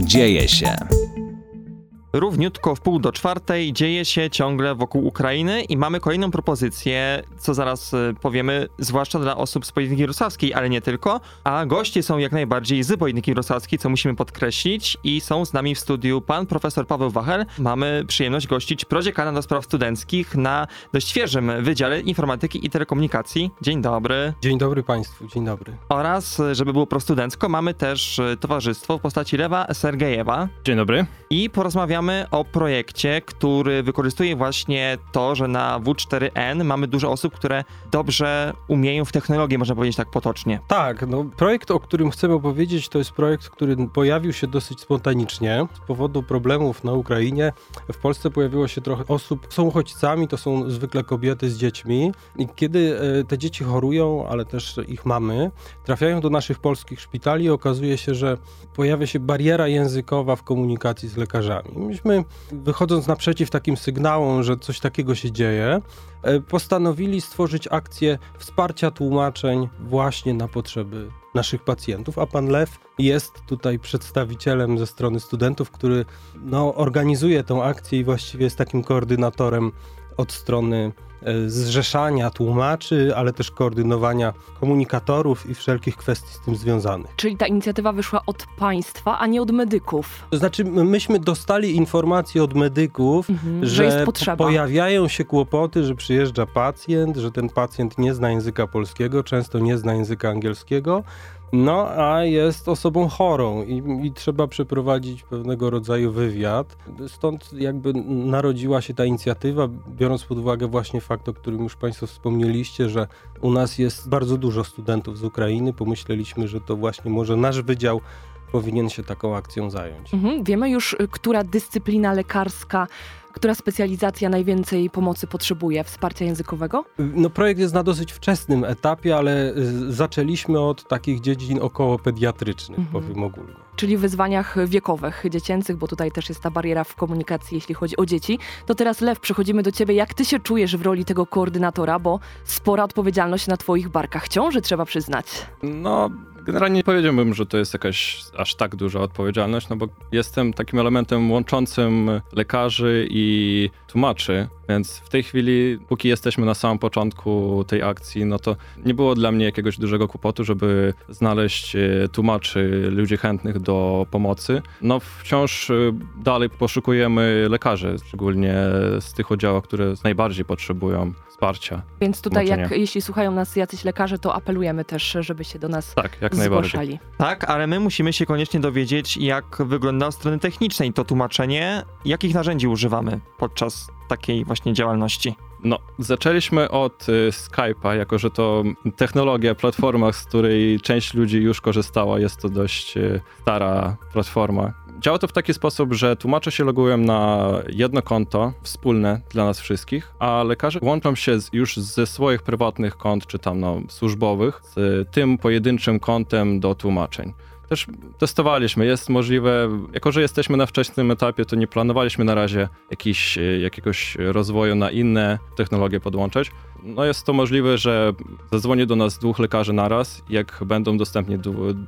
Dzieje się. Równiutko w pół do czwartej dzieje się ciągle wokół Ukrainy i mamy kolejną propozycję, co zaraz y, powiemy, zwłaszcza dla osób z Politechniki Wrocławskiej, ale nie tylko. A goście są jak najbardziej z Politechniki Wrocławskiej, co musimy podkreślić i są z nami w studiu pan profesor Paweł Wachel. Mamy przyjemność gościć prodziekana do spraw studenckich na dość świeżym Wydziale Informatyki i Telekomunikacji. Dzień dobry. Dzień dobry Państwu, dzień dobry. Oraz, żeby było prostudencko, mamy też y, towarzystwo w postaci Lewa Sergejewa. Dzień dobry. I porozmawiamy o projekcie, który wykorzystuje właśnie to, że na W4N mamy dużo osób, które dobrze umieją w technologię, można powiedzieć tak potocznie. Tak, no projekt, o którym chcemy opowiedzieć, to jest projekt, który pojawił się dosyć spontanicznie z powodu problemów na Ukrainie. W Polsce pojawiło się trochę osób, są uchodźcami, to są zwykle kobiety z dziećmi i kiedy e, te dzieci chorują, ale też ich mamy, trafiają do naszych polskich szpitali i okazuje się, że pojawia się bariera językowa w komunikacji z lekarzami myśmy, wychodząc naprzeciw takim sygnałom, że coś takiego się dzieje, e, postanowili stworzyć akcję wsparcia tłumaczeń właśnie na potrzeby naszych pacjentów, a pan Lew jest tutaj przedstawicielem ze strony studentów, który no, organizuje tę akcję i właściwie jest takim koordynatorem od strony zrzeszania tłumaczy, ale też koordynowania komunikatorów i wszelkich kwestii z tym związanych. Czyli ta inicjatywa wyszła od państwa, a nie od medyków. To znaczy, myśmy dostali informacje od medyków, mhm, że, że pojawiają się kłopoty, że przyjeżdża pacjent, że ten pacjent nie zna języka polskiego, często nie zna języka angielskiego. No, a jest osobą chorą i, i, trzeba przeprowadzić pewnego rodzaju wywiad. Stąd jakby narodziła się ta inicjatywa, biorąc pod uwagę właśnie fakt, o którym już Państwo wspomnieliście, że u nas jest bardzo dużo studentów z Ukrainy. Pomyśleliśmy, że to właśnie może nasz wydział powinien się taką akcją zająć. Mhm, wiemy już, która dyscyplina lekarska która specjalizacja najwięcej pomocy potrzebuje, wsparcia językowego? No projekt jest na dosyć wczesnym etapie, ale y, zaczęliśmy od takich dziedzin około pediatrycznych, mhm. powiem ogólnie. Czyli wyzwaniach wiekowych, dziecięcych, bo tutaj też jest ta bariera w komunikacji, jeśli chodzi o dzieci. To teraz Lew, przechodzimy do ciebie. Jak ty się czujesz w roli tego koordynatora, bo spora odpowiedzialność na twoich barkach ciąży, trzeba przyznać. No, Generalnie nie powiedziałbym, że to jest jakaś aż tak duża odpowiedzialność, no bo jestem takim elementem łączącym lekarzy i tłumaczy, więc w tej chwili, póki jesteśmy na samym początku tej akcji, no to nie było dla mnie jakiegoś dużego kłopotu, żeby znaleźć e, tłumaczy, ludzi chętnych do pomocy. No wciąż e, dalej poszukujemy lekarzy, szczególnie z tych oddziałów, które najbardziej potrzebują wsparcia. Więc tutaj, jak, jeśli słuchają nas jacyś lekarze, to apelujemy też, żeby się do nas tak, jak zgłaszali. Najbardziej. Tak, ale my musimy się koniecznie dowiedzieć, jak wygląda od strony technicznej to tłumaczenie, jakich narzędzi używamy podczas takiej właśnie działalności. No, zaczęliśmy od y, Skype'a, jako że to technologia, platforma, z której część ludzi już korzystała. Jest to dość y, stara platforma, Działa to w taki sposób, że tłumacze się logują na jedno konto wspólne dla nas wszystkich, a lekarze łączą się z, już ze swoich prywatnych kont, czy tam no, służbowych, z tym pojedynczym kontem do tłumaczeń też testowaliśmy. Jest możliwe, jako że jesteśmy na wczesnym etapie, to nie planowaliśmy na razie jakiś, e, jakiegoś rozwoju na inne technologie podłączać. No jest to możliwe, że zadzwoni do nas dwóch lekarzy naraz. Jak będą dostępni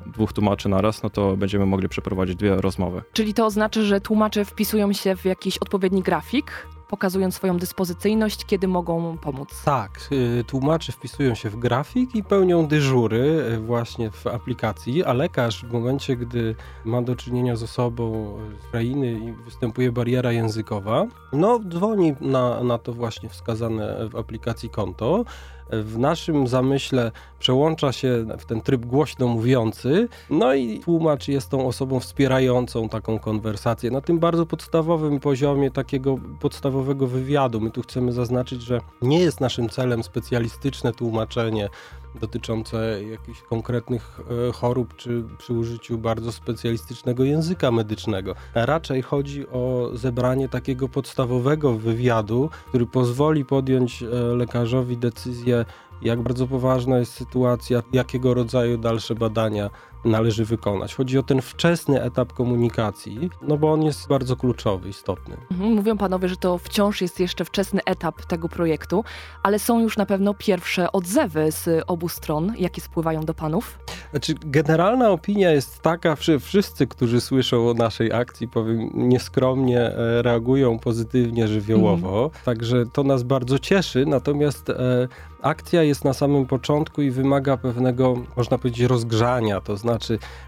dwóch tłumaczy naraz, no to będziemy mogli przeprowadzić dwie rozmowy. Czyli to oznacza, że tłumacze wpisują się w jakiś odpowiedni grafik, pokazując swoją dyspozycyjność, kiedy mogą pomóc. Tak, y, tłumacze wpisują się w grafik i pełnią dyżury y, właśnie w aplikacji, a lekarz w momencie, gdy ma do czynienia z osobą z Ukrainy i występuje bariera językowa, no dzwoni na, na to właśnie wskazane w aplikacji konto, w naszym zamyśle przełącza się w ten tryb głośno mówiący, no i tłumacz jest tą osobą wspierającą taką konwersację na tym bardzo podstawowym poziomie takiego podstawowego wywiadu. My tu chcemy zaznaczyć, że nie jest naszym celem specjalistyczne tłumaczenie dotyczące jakichś konkretnych e, chorób, czy przy użyciu bardzo specjalistycznego języka medycznego. Raczej chodzi o zebranie takiego podstawowego wywiadu, który pozwoli podjąć e, lekarzowi decyzję, jak bardzo poważna jest sytuacja, jakiego rodzaju dalsze badania należy wykonać. Chodzi o ten wczesny etap komunikacji, no bo on jest bardzo kluczowy, istotny. Mhm, Mówią panowie, że to wciąż jest jeszcze wczesny etap tego projektu, ale są już na pewno pierwsze odzewy z obu stron, jakie spływają do panów. Znaczy, generalna opinia jest taka, że wszyscy, którzy słyszą o naszej akcji, powiem nieskromnie, e, reagują pozytywnie, żywiołowo. Także to nas bardzo cieszy. Natomiast e, akcja jest na samym początku i wymaga pewnego, można powiedzieć, rozgrzania. To znaczy,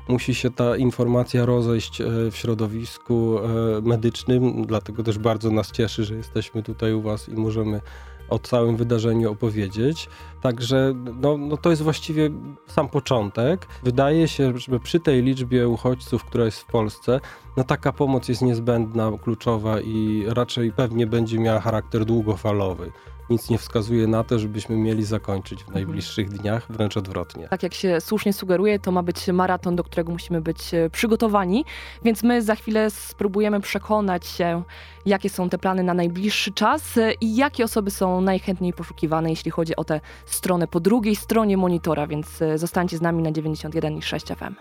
musi się ta informacja rozejść e, w środowisku e, medycznym. Dlatego też bardzo nas cieszy, że jesteśmy tutaj u Was i możemy o całym wydarzeniu opowiedzieć. Także no, no to jest właściwie sam początek. Wydaje się, że przy tej liczbie uchodźców, która jest w Polsce, no taka pomoc jest niezbędna, kluczowa i raczej pewnie będzie miała charakter długofalowy. Nic nie wskazuje na to, żebyśmy mieli zakończyć w najbliższych dniach, wręcz odwrotnie. Tak jak się słusznie sugeruje, to ma być maraton, do którego musimy być e, przygotowani, więc my za chwilę spróbujemy przekonać się, jakie są te plany na najbliższy czas e, i jakie osoby są najchętniej poszukiwane, jeśli chodzi o tę stronę po drugiej stronie monitora, więc e, zostańcie z nami na 91,6 FM.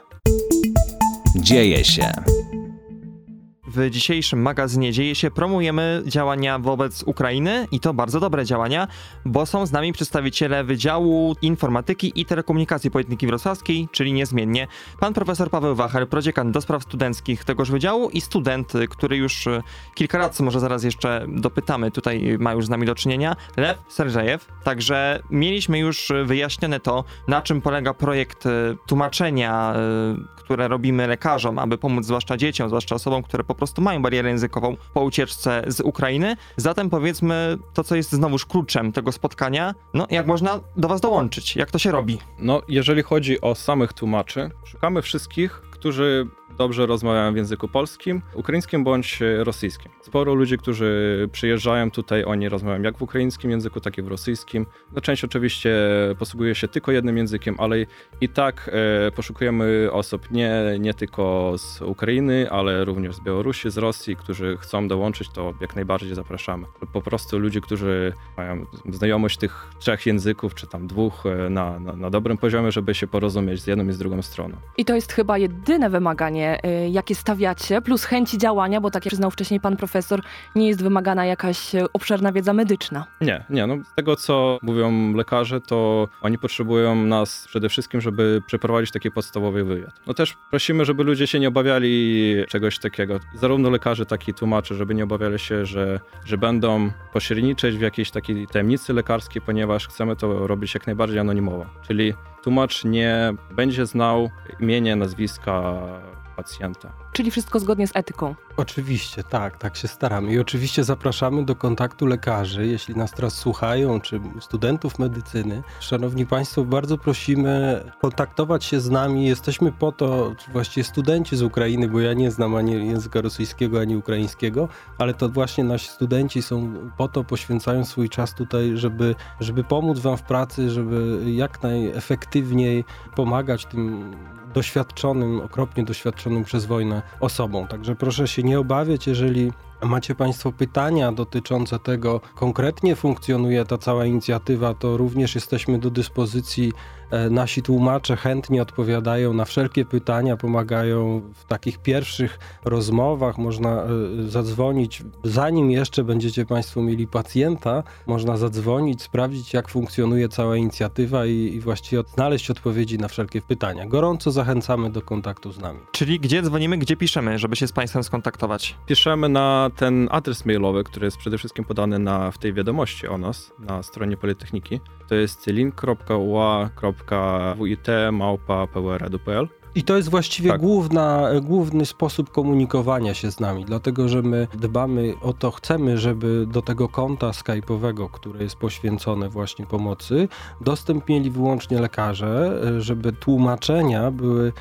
Dzieje się. W dzisiejszym magazynie Dzieje się promujemy działania wobec Ukrainy i to bardzo dobre działania, bo są z nami przedstawiciele Wydziału Informatyki i Telekomunikacji Politechniki Wrocławskiej, czyli niezmiennie pan profesor Paweł Wachel, prodziekan do spraw studenckich tegoż wydziału i student, który już e, kilka lat, może zaraz jeszcze dopytamy, tutaj ma już z nami do czynienia, Lew Serżejew. Także mieliśmy już wyjaśnione to, na czym polega projekt e, tłumaczenia, e, które robimy lekarzom, aby pomóc zwłaszcza dzieciom, zwłaszcza osobom, które po mają barierę językową po ucieczce z Ukrainy. Zatem powiedzmy to, co jest znowuż kluczem tego spotkania, no jak można do was dołączyć, jak to się robi. No, jeżeli chodzi o samych tłumaczy, szukamy wszystkich, którzy dobrze rozmawiają w języku polskim, ukraińskim bądź rosyjskim. Sporo ludzi, którzy przyjeżdżają tutaj, oni rozmawiają jak w ukraińskim języku, tak i w rosyjskim. No, część oczywiście posługuje się tylko jednym językiem, ale i tak e, poszukujemy osób nie, nie tylko z Ukrainy, ale również z Białorusi, z Rosji, którzy chcą dołączyć, to jak najbardziej zapraszamy. Po prostu ludzi, którzy mają znajomość tych trzech języków, czy tam dwóch e, na, na, na dobrym poziomie, żeby się porozumieć z jedną i z drugą stroną. I to jest chyba jedyne wymaganie, y, jakie stawiacie, plus chęci działania, bo tak jak przyznał wcześniej pan profesor, nie jest wymagana jakaś y, obszerna wiedza medyczna. Nie, nie, no z tego co mówią lekarze, to oni potrzebują nas przede wszystkim, żeby przeprowadzić taki podstawowy wywiad. No też prosimy, żeby ludzie się nie obawiali czegoś takiego. Zarówno lekarze, jak i tłumacze, żeby nie obawiali się, że, że będą pośredniczyć w jakiejś takiej tajemnicy lekarskiej, ponieważ chcemy to robić jak najbardziej anonimowo. Czyli tłumacz nie będzie znał imienia, nazwiska pacjenta. Czyli wszystko zgodnie z etyką. Oczywiście, tak, tak się staramy. I oczywiście zapraszamy do kontaktu lekarzy, jeśli nas teraz słuchają, czy studentów medycyny. Szanowni Państwo, bardzo prosimy kontaktować się z nami. Jesteśmy po to, właściwie studenci z Ukrainy, bo ja nie znam ani języka rosyjskiego, ani ukraińskiego, ale to właśnie nasi studenci są po to, poświęcają swój czas tutaj, żeby, żeby pomóc Wam w pracy, żeby jak najefektywniej pomagać tym doświadczonym, okropnie doświadczonym przez wojnę osobom. Także proszę się nie obawiać, jeżeli macie Państwo pytania dotyczące tego, konkretnie funkcjonuje ta cała inicjatywa, to również jesteśmy do dyspozycji. E, Nasi tłumacze chętnie odpowiadają na wszelkie pytania, pomagają w takich pierwszych rozmowach. Można e, zadzwonić, zanim jeszcze będziecie Państwo mieli pacjenta, można zadzwonić, sprawdzić, jak funkcjonuje cała inicjatywa i, i właściwie znaleźć odpowiedzi na wszelkie pytania. Gorąco zachęcamy do kontaktu z nami. Czyli gdzie dzwonimy, gdzie piszemy, żeby się z państwem skontaktować? Piszemy na ten adres mailowy, który jest przede wszystkim podany na, w tej wiadomości o nas na stronie Politechniki. To jest link.ua.wit.pr.pl I to jest właściwie Tak. główna, główny sposób komunikowania się z nami, dlatego że my dbamy o to, chcemy, żeby do tego konta skype'owego, które jest poświęcone właśnie pomocy, dostęp mieli wyłącznie lekarze, żeby tłumaczenia były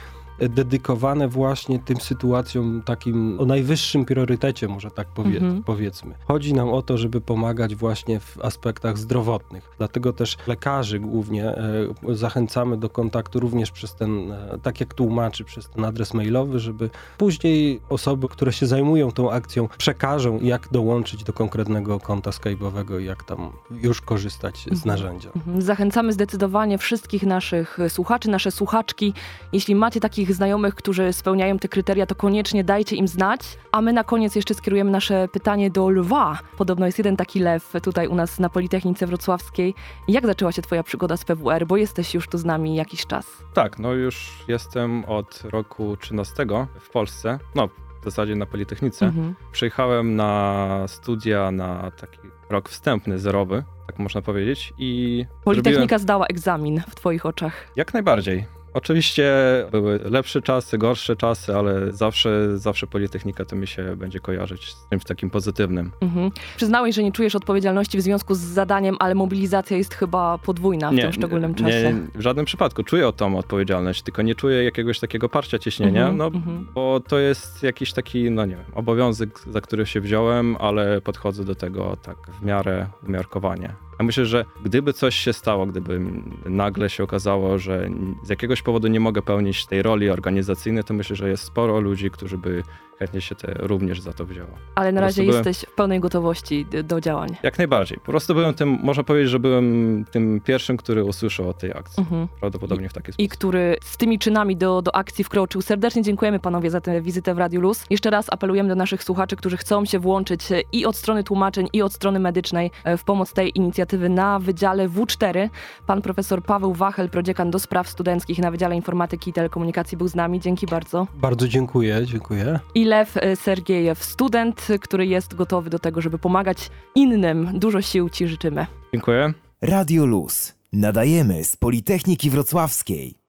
dedykowane właśnie tym sytuacjom takim o najwyższym priorytecie, może tak powie, Mhm. powiedzmy. Chodzi nam o to, żeby pomagać właśnie w aspektach zdrowotnych. Dlatego też lekarzy głównie e, zachęcamy do kontaktu również przez ten, e, tak jak tłumaczy, przez ten adres mailowy, żeby później osoby, które się zajmują tą akcją, przekażą, jak dołączyć do konkretnego konta Skype'owego i jak tam już korzystać z Mhm. narzędzia. Mhm. Zachęcamy zdecydowanie wszystkich naszych słuchaczy, nasze słuchaczki. Jeśli macie takich znajomych, którzy spełniają te kryteria, to koniecznie dajcie im znać. A my na koniec jeszcze skierujemy nasze pytanie do lwa. Podobno jest jeden taki lew tutaj u nas na Politechnice Wrocławskiej. Jak zaczęła się twoja przygoda z PWR, bo jesteś już tu z nami jakiś czas? Tak, no już jestem od roku 13 w Polsce, no w zasadzie na Politechnice. Mhm. Przyjechałem na studia na taki rok wstępny, zerowy, tak można powiedzieć i Politechnika zrobiłem zdała egzamin w twoich oczach. jak najbardziej. Oczywiście były lepsze czasy, gorsze czasy, ale zawsze, zawsze Politechnika to mi się będzie kojarzyć z czymś takim pozytywnym. Mhm. Przyznałeś, że nie czujesz odpowiedzialności w związku z zadaniem, ale mobilizacja jest chyba podwójna w tym szczególnym czasie. Nie, w żadnym przypadku. Czuję tą odpowiedzialność, tylko nie czuję jakiegoś takiego parcia, ciśnienia, Mhm, no mhm. bo to jest jakiś taki, no nie wiem, obowiązek, za który się wziąłem, ale podchodzę do tego tak w miarę umiarkowanie. Ja myślę, że gdyby coś się stało, gdyby nagle się okazało, że z jakiegoś powodu nie mogę pełnić tej roli organizacyjnej, to myślę, że jest sporo ludzi, którzy by chętnie się te również za to wzięło. Ale na razie byłem- jesteś w pełnej gotowości do działań. Jak najbardziej. Po prostu byłem tym, można powiedzieć, że byłem tym pierwszym, który usłyszał o tej akcji. Mhm. Prawdopodobnie w taki I sposób. który z tymi czynami do, do akcji wkroczył. Serdecznie dziękujemy panowie za tę wizytę w Radiu Luz. Jeszcze raz apelujemy do naszych słuchaczy, którzy chcą się włączyć e, i od strony tłumaczeń, i od strony medycznej e, w pomoc tej inicjatywy na Wydziale W4. Pan profesor Paweł Wachel, prodziekan do spraw studenckich na Wydziale Informatyki i Telekomunikacji był z nami. Dzięki bardzo. Bardzo dziękuję, dziękuję. I Lew Sergiejew, student, który jest gotowy do tego, żeby pomagać innym. Dużo sił ci życzymy. Dziękuję. Radio Luz. Nadajemy z Politechniki Wrocławskiej.